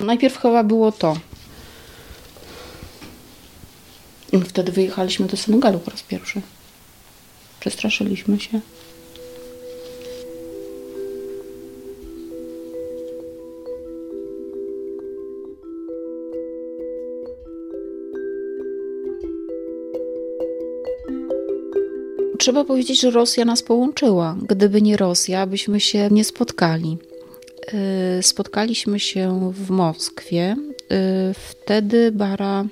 Najpierw chyba było to. I wtedy wyjechaliśmy do Senegalu po raz pierwszy. Przestraszyliśmy się. Trzeba powiedzieć, że Rosja nas połączyła. Gdyby nie Rosja, byśmy się nie spotkali. Y, spotkaliśmy się w Moskwie. Y, wtedy Bara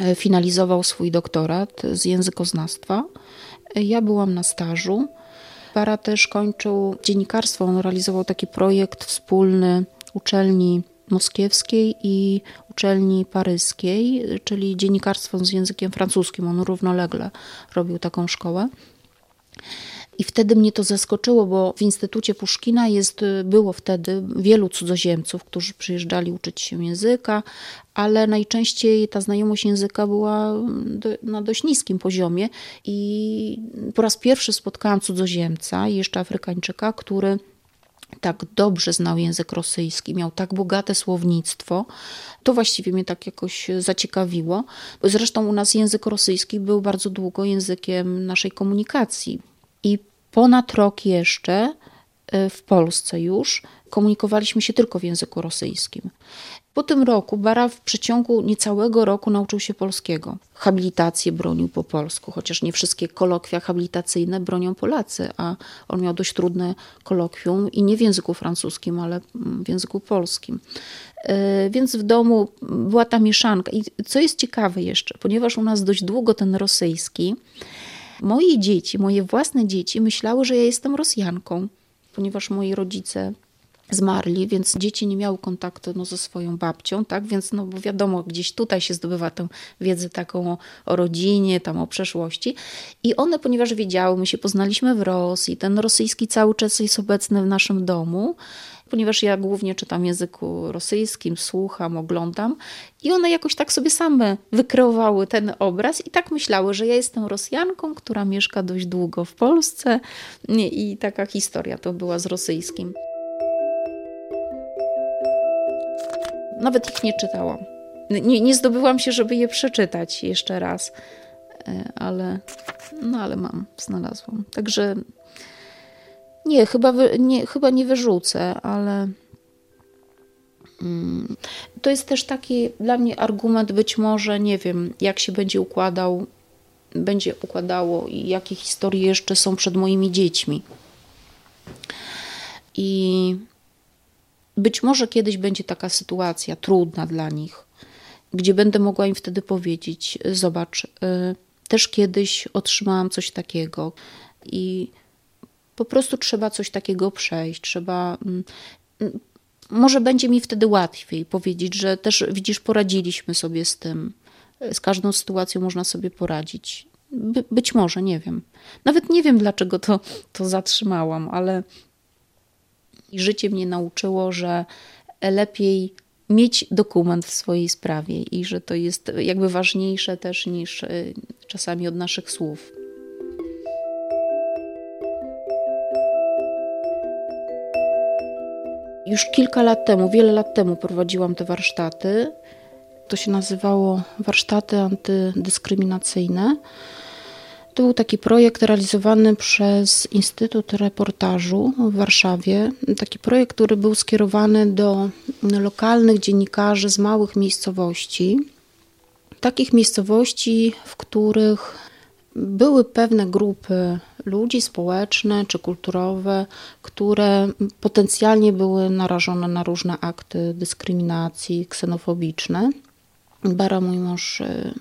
y, finalizował swój doktorat z językoznawstwa. Ja byłam na stażu. Bara też kończył dziennikarstwo. On realizował taki projekt wspólny uczelni moskiewskiej i uczelni paryskiej, czyli dziennikarstwo z językiem francuskim. On równolegle robił taką szkołę. I wtedy mnie to zaskoczyło, bo w Instytucie Puszkina jest, było wtedy wielu cudzoziemców, którzy przyjeżdżali uczyć się języka, ale najczęściej ta znajomość języka była do, na dość niskim poziomie. I po raz pierwszy spotkałam cudzoziemca, jeszcze Afrykańczyka, który tak dobrze znał język rosyjski, miał tak bogate słownictwo, to właściwie mnie tak jakoś zaciekawiło. Zresztą u nas język rosyjski był bardzo długo językiem naszej komunikacji. Ponad rok jeszcze y, w Polsce już komunikowaliśmy się tylko w języku rosyjskim. Po tym roku Bara w przeciągu niecałego roku nauczył się polskiego. Habilitację bronił po polsku, chociaż nie wszystkie kolokwia habilitacyjne bronią Polacy, a on miał dość trudne kolokwium i nie w języku francuskim, ale w języku polskim. Y, więc w domu była ta mieszanka. I co jest ciekawe jeszcze, ponieważ u nas dość długo ten rosyjski, Moje dzieci, moje własne dzieci myślały, że ja jestem Rosjanką, ponieważ moi rodzice zmarli, więc dzieci nie miały kontaktu no, ze swoją babcią, tak? Więc no bo wiadomo, gdzieś tutaj się zdobywa tę wiedzę taką o, o, rodzinie, tam o przeszłości. I one, ponieważ wiedziały, my się poznaliśmy w Rosji, ten rosyjski cały czas jest obecny w naszym domu, ponieważ ja głównie czytam języku rosyjskim, słucham, oglądam i one jakoś tak sobie same wykreowały ten obraz i tak myślały, że ja jestem Rosjanką, która mieszka dość długo w Polsce i taka historia to była z rosyjskim. Nawet ich nie czytałam. Nie, nie zdobyłam się, żeby je przeczytać jeszcze raz, e, ale, no ale mam, znalazłam. Także nie, chyba, nie, chyba nie wyrzucę, ale mm, to jest też taki dla mnie argument, być może, nie wiem, jak się będzie układał, będzie układało i jakie historie jeszcze są przed moimi dziećmi. I być może kiedyś będzie taka sytuacja trudna dla nich, gdzie będę mogła im wtedy powiedzieć: Zobacz, y, też kiedyś otrzymałam coś takiego i po prostu trzeba coś takiego przejść, trzeba. Mm, mm, może będzie mi wtedy łatwiej powiedzieć, że też widzisz, poradziliśmy sobie z tym. Z każdą sytuacją można sobie poradzić. By, być może, nie wiem. Nawet nie wiem, dlaczego to, to zatrzymałam, ale życie mnie nauczyło, że lepiej mieć dokument w swojej sprawie i że to jest jakby ważniejsze też niż y, czasami od naszych słów. Już kilka lat temu, wiele lat temu prowadziłam te warsztaty. To się nazywało warsztaty antydyskryminacyjne. To był taki projekt realizowany przez Instytut Reportażu w Warszawie. Taki projekt, który był skierowany do lokalnych dziennikarzy z małych miejscowości. Takich miejscowości, w których były pewne grupy ludzi społeczne czy kulturowe, które potencjalnie były narażone na różne akty dyskryminacji ksenofobiczne. Bara, mój mąż, y,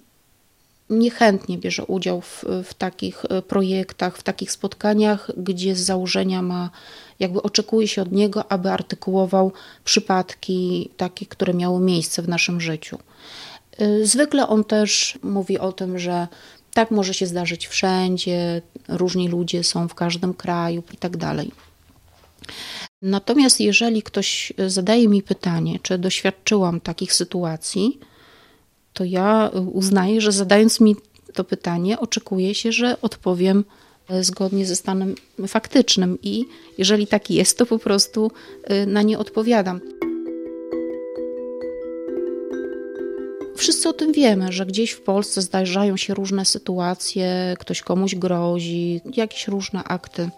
niechętnie bierze udział w, w takich y, projektach, w takich spotkaniach, gdzie z założenia ma, jakby oczekuje się od niego, aby artykułował przypadki takie, które miały miejsce w naszym życiu. Y, zwykle on też mówi o tym, że tak może się zdarzyć wszędzie, różni ludzie są w każdym kraju i tak dalej. Natomiast jeżeli ktoś zadaje mi pytanie, czy doświadczyłam takich sytuacji, to ja uznaję, że zadając mi to pytanie, oczekuje się, że odpowiem zgodnie ze stanem faktycznym i jeżeli tak jest, to po prostu y, na nie odpowiadam. Wszyscy o tym wiemy, że gdzieś w Polsce zdarzają się różne sytuacje, ktoś komuś grozi, jakieś różne akty,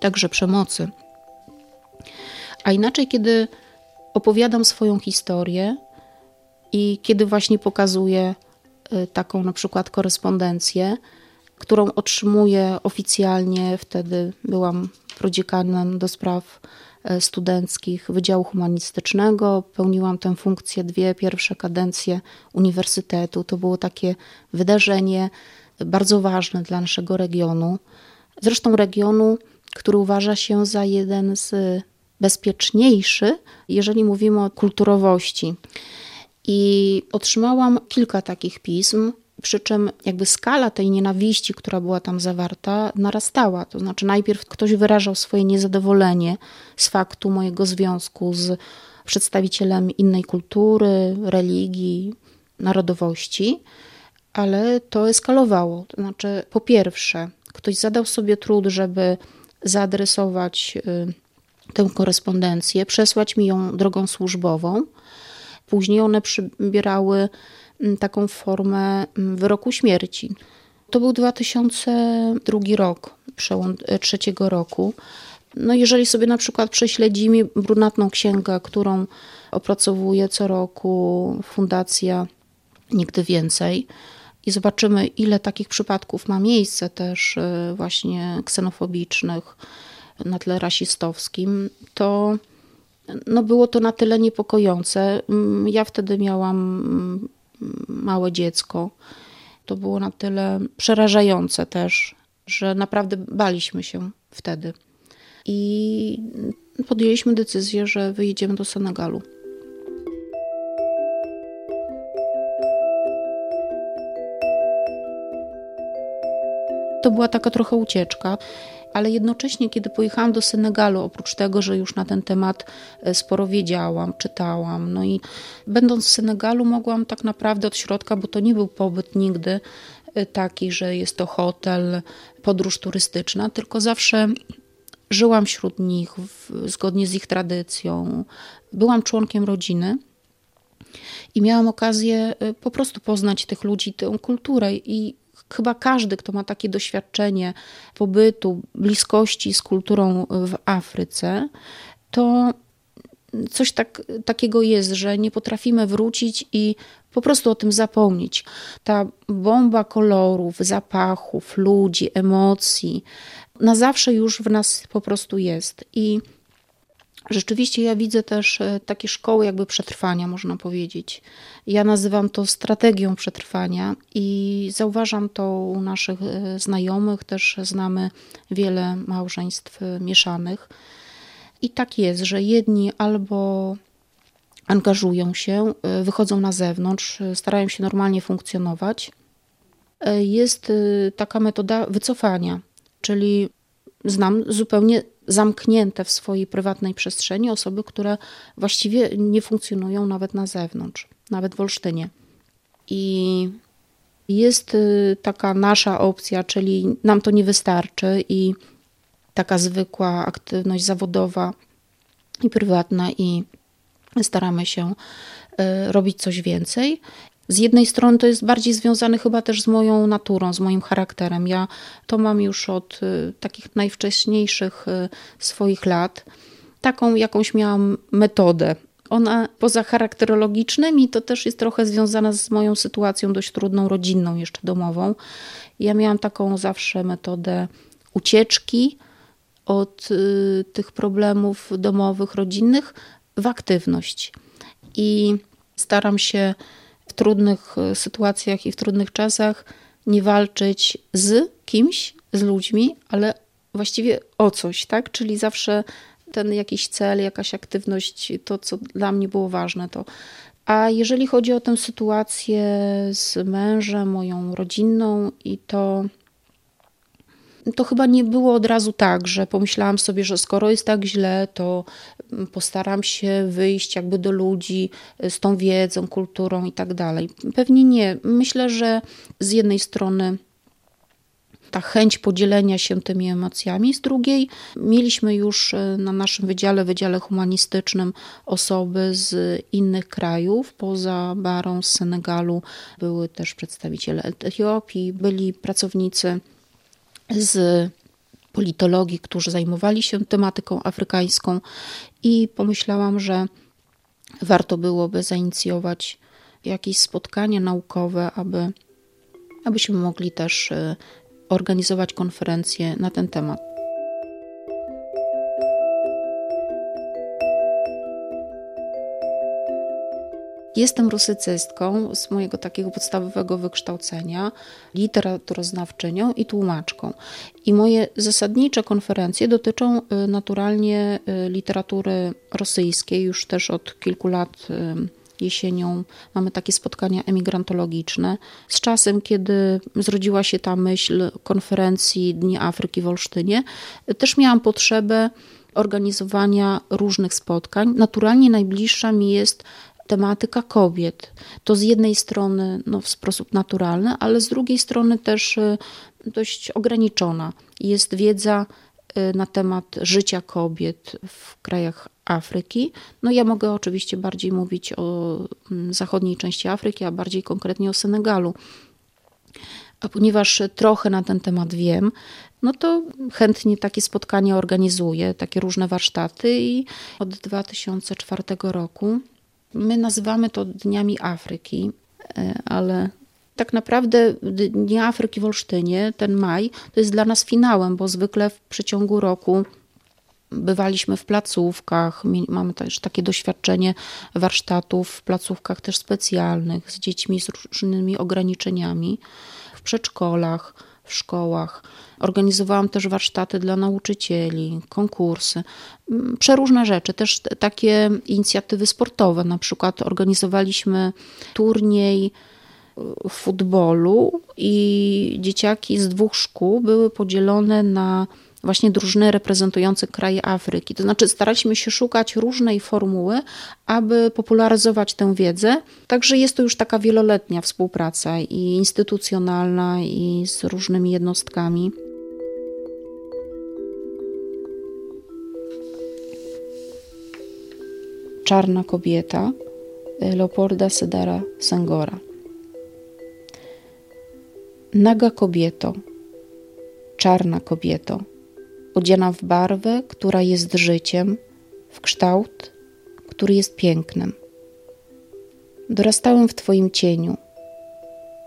także przemocy. A inaczej, kiedy opowiadam swoją historię i kiedy właśnie pokazuję y, taką na przykład korespondencję, którą otrzymuję oficjalnie, wtedy byłam prodziekanem do spraw E, studenckich Wydziału Humanistycznego. Pełniłam tę funkcję dwie pierwsze kadencje uniwersytetu. To było takie wydarzenie bardzo ważne dla naszego regionu. Zresztą regionu, który uważa się za jeden z bezpieczniejszy, jeżeli mówimy o kulturowości. I otrzymałam kilka takich pism przy czym jakby skala tej nienawiści, która była tam zawarta, narastała. To znaczy, najpierw ktoś wyrażał swoje niezadowolenie z faktu mojego związku z przedstawicielem innej kultury, religii, narodowości, ale to eskalowało. To znaczy, po pierwsze, ktoś zadał sobie trud, żeby zaadresować y, tę korespondencję, przesłać mi ją drogą służbową. Później one przybierały Mm, taką formę mm, wyroku śmierci. To był 2002 rok, przełom e, trzeciego roku. No jeżeli sobie na przykład prześledzimy brunatną księgę, którą opracowuje co roku Fundacja Nigdy Więcej i zobaczymy, ile takich przypadków ma miejsce też e, właśnie ksenofobicznych na tle rasistowskim, to no było to na tyle niepokojące. Mm, ja wtedy miałam małe dziecko. To było na tyle przerażające też, że naprawdę baliśmy się wtedy. I podjęliśmy decyzję, że wyjedziemy do Senegalu. To była taka trochę ucieczka ale jednocześnie, kiedy pojechałam do Senegalu, oprócz tego, że już na ten temat e, sporo wiedziałam, czytałam, no i będąc w Senegalu, mogłam tak naprawdę od środka, bo to nie był pobyt nigdy e, taki, że jest to hotel, podróż turystyczna, tylko zawsze żyłam wśród nich w, zgodnie z ich tradycją. Byłam członkiem rodziny i miałam okazję e, po prostu poznać tych ludzi, tę kulturę i chyba każdy, kto ma takie doświadczenie pobytu, bliskości z kulturą w Afryce, to coś tak, takiego jest, że nie potrafimy wrócić i po prostu o tym zapomnieć. Ta bomba kolorów, zapachów, ludzi, emocji na zawsze już w nas po prostu jest. I Rzeczywiście ja widzę też e, takie szkoły jakby przetrwania, można powiedzieć. Ja nazywam to strategią przetrwania i zauważam to u naszych e, znajomych, też znamy wiele małżeństw e, mieszanych. I tak jest, że jedni albo angażują się, wychodzą na zewnątrz, starają się normalnie funkcjonować. Jest taka metoda wycofania, czyli znam zupełnie zamknięte w swojej prywatnej przestrzeni osoby, które właściwie nie funkcjonują nawet na zewnątrz, nawet w Olsztynie. I jest y, taka nasza opcja, czyli nam to nie wystarczy i taka zwykła aktywność zawodowa i prywatna, i staramy się y, robić coś więcej. Z jednej strony to jest bardziej związane chyba też z moją naturą, z moim charakterem. Ja to mam już od y, takich najwcześniejszych y, swoich lat. Taką jakąś miałam metodę. Ona poza charakterologicznymi to też jest trochę związana z moją sytuacją dość trudną, rodzinną, jeszcze domową. Ja miałam taką zawsze metodę ucieczki od y, tych problemów domowych, rodzinnych w aktywność. I staram się trudnych e, sytuacjach i w trudnych czasach nie walczyć z kimś, z ludźmi, ale właściwie o coś, tak? Czyli zawsze ten jakiś cel, jakaś aktywność, to co dla mnie było ważne, to. A jeżeli chodzi o tę sytuację z mężem, moją rodzinną i to to chyba nie było od razu tak, że pomyślałam sobie, że skoro jest tak źle, to postaram się wyjść jakby do ludzi z tą wiedzą, kulturą i tak dalej. Pewnie nie. Myślę, że z jednej strony ta chęć podzielenia się tymi emocjami. Z drugiej mieliśmy już e, na naszym wydziale, wydziale humanistycznym osoby z innych krajów, poza Barą z Senegalu były też przedstawiciele Etiopii, byli pracownicy z politologii, którzy zajmowali się tematyką afrykańską i pomyślałam, że warto byłoby zainicjować jakieś spotkanie naukowe, aby, abyśmy mogli też y, organizować konferencje na ten temat. Jestem rusycystką z mojego takiego podstawowego wykształcenia, literaturoznawczynią i tłumaczką. I moje zasadnicze konferencje dotyczą y, naturalnie y, literatury rosyjskiej. Już też od kilku lat y, jesienią mamy takie spotkania emigrantologiczne. Z czasem, kiedy zrodziła się ta myśl konferencji Dni Afryki w Olsztynie, też miałam potrzebę organizowania różnych spotkań. Naturalnie najbliższa mi jest tematyka kobiet. To z jednej strony no, w sposób naturalny, ale z drugiej strony też y, dość ograniczona. Jest wiedza y, na temat życia kobiet w krajach Afryki. No ja mogę oczywiście bardziej mówić o mm, zachodniej części Afryki, a bardziej konkretnie o Senegalu. A ponieważ trochę na ten temat wiem, no to chętnie takie spotkania organizuję, takie różne warsztaty i od 2004 roku My nazywamy to Dniami Afryki, e, ale tak naprawdę Dni Afryki w Olsztynie, ten maj, to jest dla nas finałem, bo zwykle w przeciągu roku bywaliśmy w placówkach, mamy też takie doświadczenie warsztatów w placówkach też specjalnych z dziećmi z różnymi ograniczeniami, w przedszkolach, w szkołach. Organizowałam też warsztaty dla nauczycieli, konkursy, mm, przeróżne rzeczy, też takie inicjatywy sportowe. Na przykład organizowaliśmy turniej y, futbolu i dzieciaki z dwóch szkół były podzielone na właśnie drużyny reprezentujące kraje Afryki. To znaczy staraliśmy się szukać różnej formuły, aby popularyzować tę wiedzę. Także jest to już taka wieloletnia współpraca i instytucjonalna, i z różnymi jednostkami. Czarna kobieta Leopolda Sedara Sengora. Naga kobieto, czarna kobieto, odziana w barwę, która jest życiem, w kształt, który jest pięknem. Dorastałem w Twoim cieniu.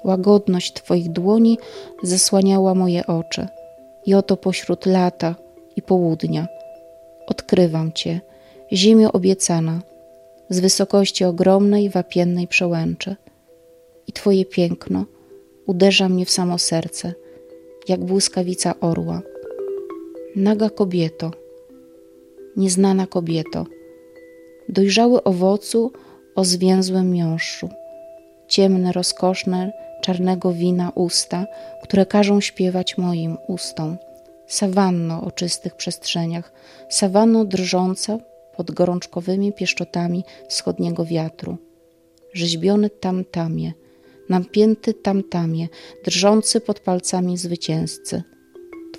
Łagodność Twoich dłoni zasłaniała moje oczy. I oto pośród lata i południa odkrywam Cię, ziemię obiecana, z wysokości ogromnej wapiennej przełęczy. I Twoje piękno uderza mnie w samo serce, jak błyskawica orła. Naga kobieto, nieznana kobieto, dojrzały owocu o zwięzłym miąższu, ciemne, rozkoszne, czarnego wina usta, które każą śpiewać moim ustom. Sawanno o czystych przestrzeniach, sawanno drżąca pod gorączkowymi pieszczotami wschodniego wiatru. Rzeźbiony tamtamie, napięty tamtamie, drżący pod palcami zwycięzcy.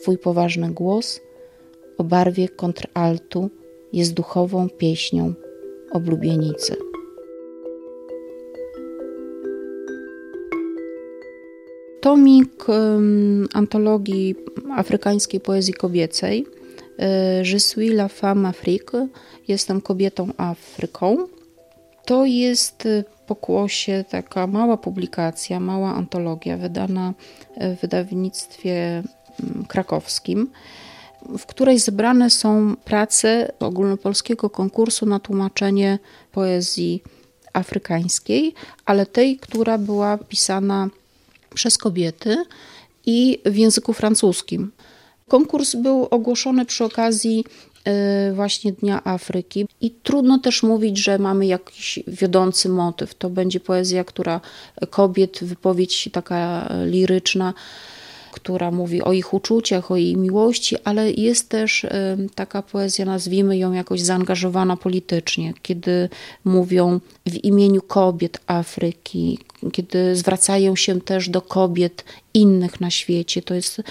Twój poważny głos o barwie kontraltu jest duchową pieśnią oblubienicy. Tomik um, antologii afrykańskiej poezji kobiecej e, Je suis la femme Afrique, jestem kobietą Afryką. To jest e, pokłosie taka mała publikacja, mała antologia wydana w wydawnictwie krakowskim, w której zebrane są prace ogólnopolskiego konkursu na tłumaczenie poezji afrykańskiej, ale tej, która była pisana przez kobiety i w języku francuskim. Konkurs był ogłoszony przy okazji e, właśnie Dnia Afryki i trudno też mówić, że mamy jakiś wiodący motyw. To będzie poezja, która kobiet, wypowiedź taka liryczna która mówi o ich uczuciach, o jej miłości, ale jest też taka poezja, nazwijmy ją jakoś zaangażowana politycznie, kiedy mówią w imieniu kobiet Afryki, kiedy zwracają się też do kobiet innych na świecie. To jest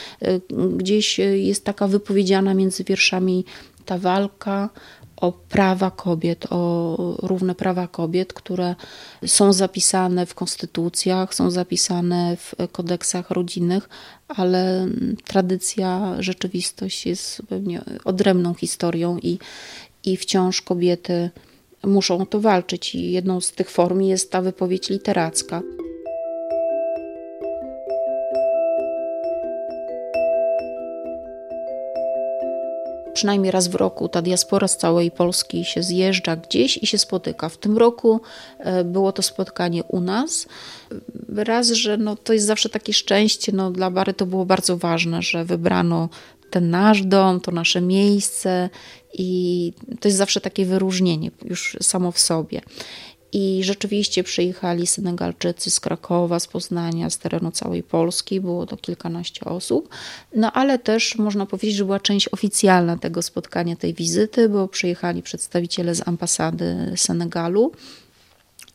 gdzieś jest taka wypowiedziana między wierszami ta walka o prawa kobiet, o równe prawa kobiet, które są zapisane w konstytucjach, są zapisane w kodeksach rodzinnych, ale tradycja, rzeczywistość jest pewnie odrębną historią i, i wciąż kobiety muszą o to walczyć. I jedną z tych form jest ta wypowiedź literacka. Przynajmniej raz w roku ta diaspora z całej Polski się zjeżdża gdzieś i się spotyka. W tym roku e, było to spotkanie u nas. Raz, że no, to jest zawsze takie szczęście, no, dla Bary to było bardzo ważne, że wybrano ten nasz dom, to nasze miejsce i to jest zawsze takie wyróżnienie już samo w sobie. I rzeczywiście przyjechali Senegalczycy z Krakowa, z Poznania, z terenu całej Polski, było to kilkanaście osób. No ale też można powiedzieć, że była część oficjalna tego spotkania, tej wizyty, bo przyjechali przedstawiciele z ambasady Senegalu.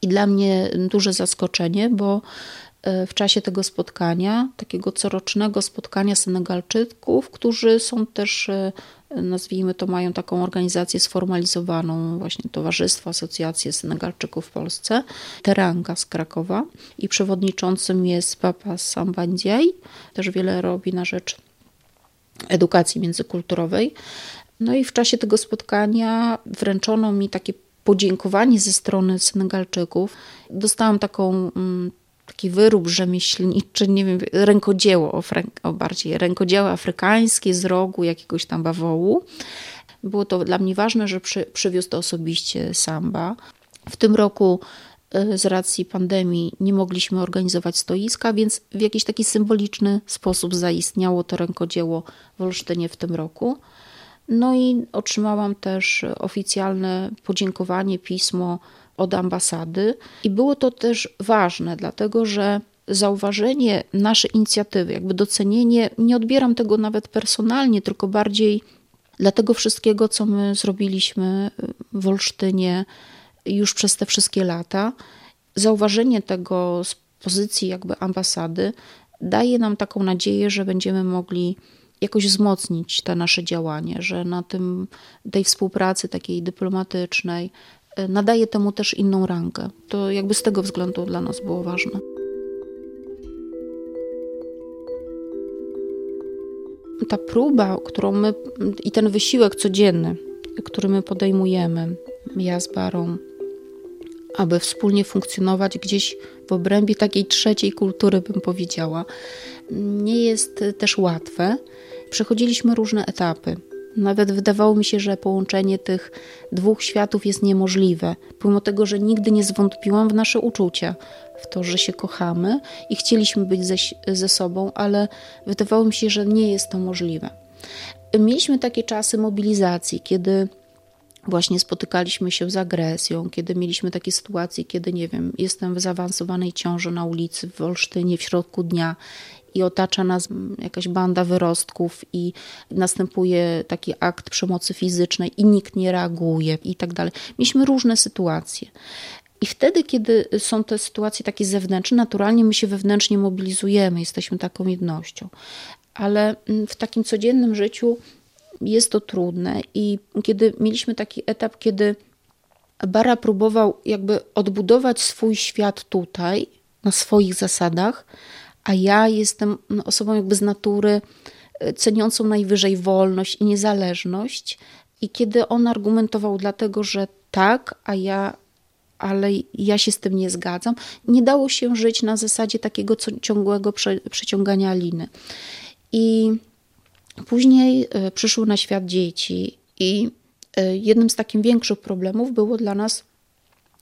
I dla mnie duże zaskoczenie, bo w czasie tego spotkania, takiego corocznego spotkania Senegalczyków, którzy są też e, nazwijmy to, mają taką organizację sformalizowaną, właśnie Towarzystwo, Asocjację Senegalczyków w Polsce, Teranga z Krakowa i przewodniczącym jest Papa Sambandziaj, też wiele robi na rzecz edukacji międzykulturowej. No i w czasie tego spotkania wręczono mi takie podziękowanie ze strony Senegalczyków. Dostałam taką mm, taki wyrób rzemieślniczy, nie wiem, rękodzieło, o, bardziej rękodzieło afrykańskie z rogu jakiegoś tam bawołu. Było to dla mnie ważne, że przy, przywiózł to osobiście Samba. W tym roku e, z racji pandemii nie mogliśmy organizować stoiska, więc w jakiś taki symboliczny sposób zaistniało to rękodzieło w Olsztynie w tym roku. No i otrzymałam też oficjalne podziękowanie, pismo od ambasady. I było to też ważne, dlatego że zauważenie naszej inicjatywy, jakby docenienie, nie odbieram tego nawet personalnie, tylko bardziej dla tego wszystkiego, co my zrobiliśmy w Olsztynie już przez te wszystkie lata. Zauważenie tego z pozycji jakby ambasady daje nam taką nadzieję, że będziemy mogli jakoś wzmocnić te nasze działanie, że na tym, tej współpracy takiej dyplomatycznej, nadaje temu też inną rangę. To jakby z tego względu dla nas było ważne. Ta próba, którą my i ten wysiłek codzienny, który my podejmujemy, ja z Barą, aby wspólnie funkcjonować gdzieś w obrębie takiej trzeciej kultury, bym powiedziała, nie jest też łatwe. Przechodziliśmy różne etapy. Nawet wydawało mi się, że połączenie tych dwóch światów jest niemożliwe, pomimo tego, że nigdy nie zwątpiłam w nasze uczucia, w to, że się kochamy i chcieliśmy być ze, ze sobą, ale wydawało mi się, że nie jest to możliwe. Mieliśmy takie czasy mobilizacji, kiedy właśnie spotykaliśmy się z agresją, kiedy mieliśmy takie sytuacje, kiedy nie wiem, jestem w zaawansowanej ciąży na ulicy w Olsztynie w środku dnia i otacza nas jakaś banda wyrostków i następuje taki akt przemocy fizycznej i nikt nie reaguje i tak dalej. Mieliśmy różne sytuacje. I wtedy, kiedy są te sytuacje takie zewnętrzne, naturalnie my się wewnętrznie mobilizujemy, jesteśmy taką jednością. Ale mm, w takim codziennym życiu jest to trudne i kiedy mieliśmy taki etap, kiedy Bara próbował jakby odbudować swój świat tutaj, na swoich zasadach, a ja jestem no, osobą jakby z natury e, ceniącą najwyżej wolność i niezależność. I kiedy on argumentował dlatego, że tak, a ja, ale ja się z tym nie zgadzam, nie dało się żyć na zasadzie takiego ciągłego prze, przeciągania liny. I później e, przyszły na świat dzieci i e, jednym z takich większych problemów było dla nas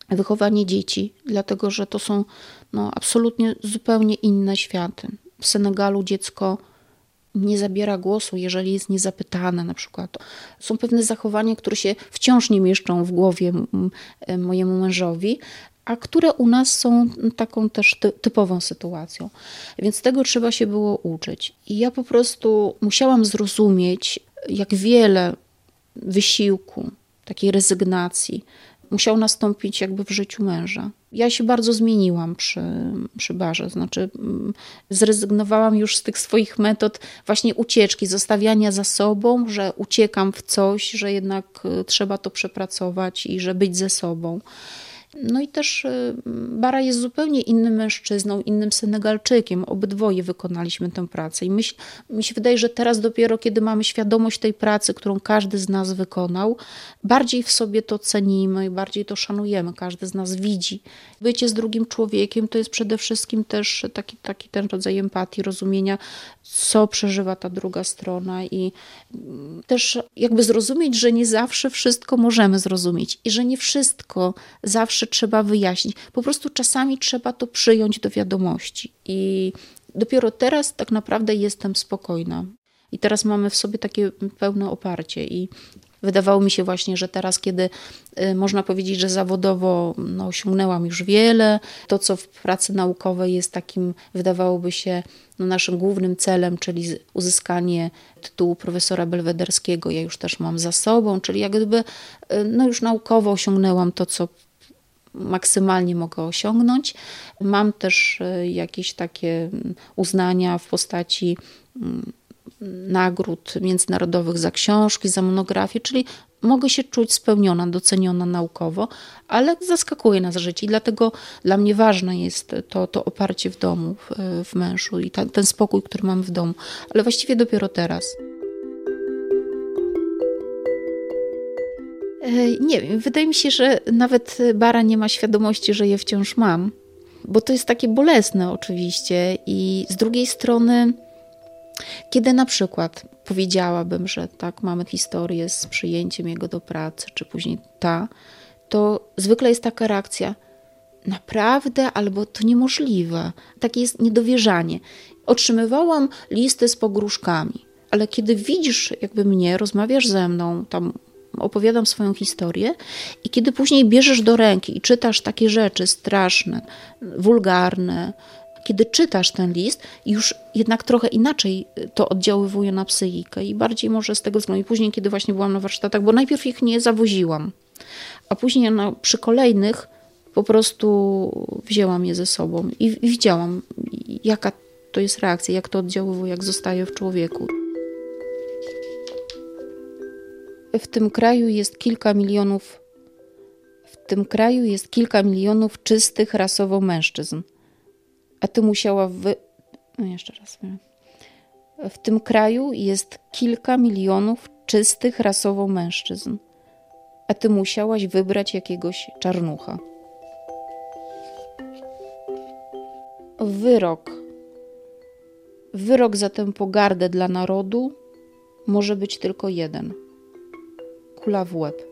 wychowanie dzieci, dlatego że to są no, absolutnie zupełnie inne światy. W Senegalu dziecko nie zabiera głosu, jeżeli jest niezapytane, na przykład. Są pewne zachowania, które się wciąż nie mieszczą w głowie mojemu mężowi, a które u nas są taką też ty typową sytuacją. Więc tego trzeba się było uczyć. I ja po prostu musiałam zrozumieć, jak wiele wysiłku, takiej rezygnacji musiał nastąpić jakby w życiu męża. Ja się bardzo zmieniłam przy, przy barze, znaczy mm, zrezygnowałam już z tych swoich metod właśnie ucieczki, zostawiania za sobą, że uciekam w coś, że jednak y, trzeba to przepracować i że być ze sobą. No i też y, Bara jest zupełnie innym mężczyzną, innym Senegalczykiem. Obydwoje wykonaliśmy tę pracę. I myśl, mi się wydaje, że teraz dopiero, kiedy mamy świadomość tej pracy, którą każdy z nas wykonał, bardziej w sobie to cenimy i bardziej to szanujemy. Każdy z nas widzi. Bycie z drugim człowiekiem to jest przede wszystkim też taki, taki ten rodzaj empatii, rozumienia, co przeżywa ta druga strona i mm, też jakby zrozumieć, że nie zawsze wszystko możemy zrozumieć i że nie wszystko zawsze zawsze trzeba wyjaśnić. Po prostu czasami trzeba to przyjąć do wiadomości. I dopiero teraz tak naprawdę jestem spokojna. I teraz mamy w sobie takie pełne oparcie. I wydawało mi się właśnie, że teraz, kiedy y, można powiedzieć, że zawodowo no, osiągnęłam już wiele, to co w pracy naukowej jest takim, wydawałoby się, no, naszym głównym celem, czyli uzyskanie tytułu profesora belwederskiego, ja już też mam za sobą, czyli jak gdyby y, no, już naukowo osiągnęłam to, co maksymalnie mogę osiągnąć. Mam też e, jakieś takie mm, uznania w postaci mm, nagród międzynarodowych za książki, za monografię, czyli mogę się czuć spełniona, doceniona naukowo, ale zaskakuje nas życie i dlatego dla mnie ważne jest to, to oparcie w domu, w, w mężu i ta, ten spokój, który mam w domu, ale właściwie dopiero teraz. Nie wiem, wydaje mi się, że nawet Bara nie ma świadomości, że je wciąż mam, bo to jest takie bolesne oczywiście i z drugiej strony, kiedy na przykład powiedziałabym, że tak, mamy historię z przyjęciem jego do pracy, czy później ta, to zwykle jest taka reakcja, naprawdę, albo to niemożliwe. Takie jest niedowierzanie. Otrzymywałam listy z pogróżkami, ale kiedy widzisz jakby mnie, rozmawiasz ze mną, tam opowiadam swoją historię i kiedy później bierzesz do ręki i czytasz takie rzeczy straszne, wulgarne, kiedy czytasz ten list, już jednak trochę inaczej to oddziaływuje na psychikę i bardziej może z tego względu. I później, kiedy właśnie byłam na warsztatach, bo najpierw ich nie zawoziłam, a później no, przy kolejnych po prostu wzięłam je ze sobą i widziałam, jaka to jest reakcja, jak to oddziaływuje, jak zostaje w człowieku. W tym kraju jest kilka milionów w tym kraju jest kilka milionów czystych rasowo mężczyzn. A ty musiała wy... No jeszcze raz. W tym kraju jest kilka milionów czystych rasowo mężczyzn. A ty musiałaś wybrać jakiegoś czarnucha. Wyrok. Wyrok za tę pogardę dla narodu może być tylko jeden – kula w.